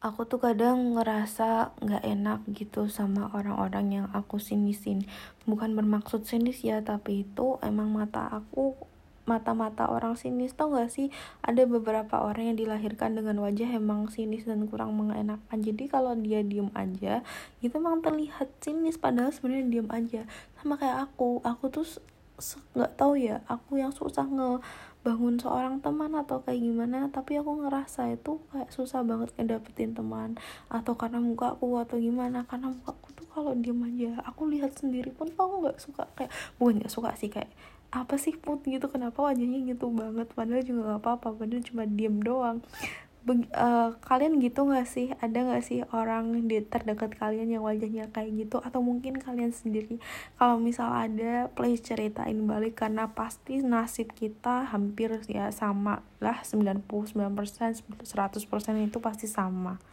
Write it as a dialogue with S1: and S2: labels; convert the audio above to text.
S1: aku tuh kadang ngerasa nggak enak gitu sama orang-orang yang aku sinisin bukan bermaksud sinis ya tapi itu emang mata aku mata-mata orang sinis. Tau gak sih? Ada beberapa orang yang dilahirkan dengan wajah emang sinis dan kurang mengenakan jadi kalau dia diem aja itu emang terlihat sinis. Padahal sebenarnya diem aja. Sama kayak aku aku tuh nggak tahu ya aku yang susah ngebangun seorang teman atau kayak gimana tapi aku ngerasa itu kayak susah banget ngedapetin teman atau karena muka aku atau gimana karena muka aku tuh kalau diem aja aku lihat sendiri pun aku nggak suka kayak bukan nggak suka sih kayak apa sih put gitu kenapa wajahnya gitu banget padahal juga gak apa-apa padahal cuma diem doang Be uh, kalian gitu gak sih? Ada gak sih orang di terdekat kalian yang wajahnya kayak gitu? Atau mungkin kalian sendiri? Kalau misal ada please ceritain balik. Karena pasti nasib kita hampir ya sama lah. 99% 100% itu pasti sama